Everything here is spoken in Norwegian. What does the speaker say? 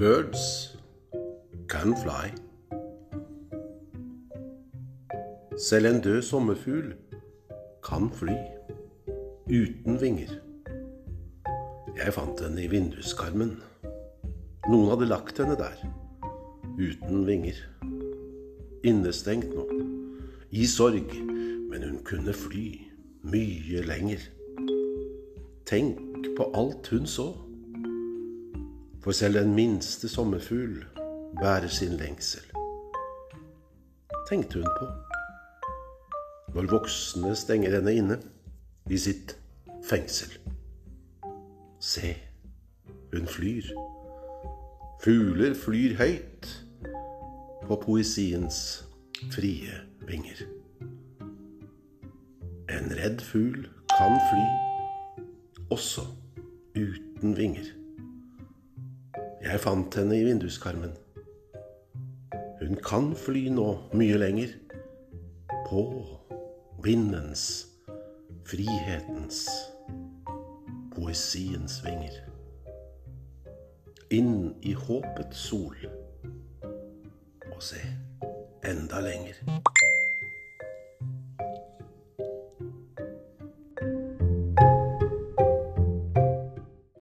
Birds can fly. Selv en død sommerfugl kan fly uten vinger. Jeg fant henne i vinduskarmen. Noen hadde lagt henne der, uten vinger. Innestengt nå, i sorg, men hun kunne fly mye lenger. Tenk på alt hun så. For selv den minste sommerfugl bærer sin lengsel. Tenkte hun på. Når voksne stenger henne inne i sitt fengsel. Se, hun flyr. Fugler flyr høyt på poesiens frie vinger. En redd fugl kan fly, også uten vinger. Jeg fant henne i vinduskarmen. Hun kan fly nå mye lenger. På vindens, frihetens, poesiens vinger. Inn i håpets sol. Og se enda lenger.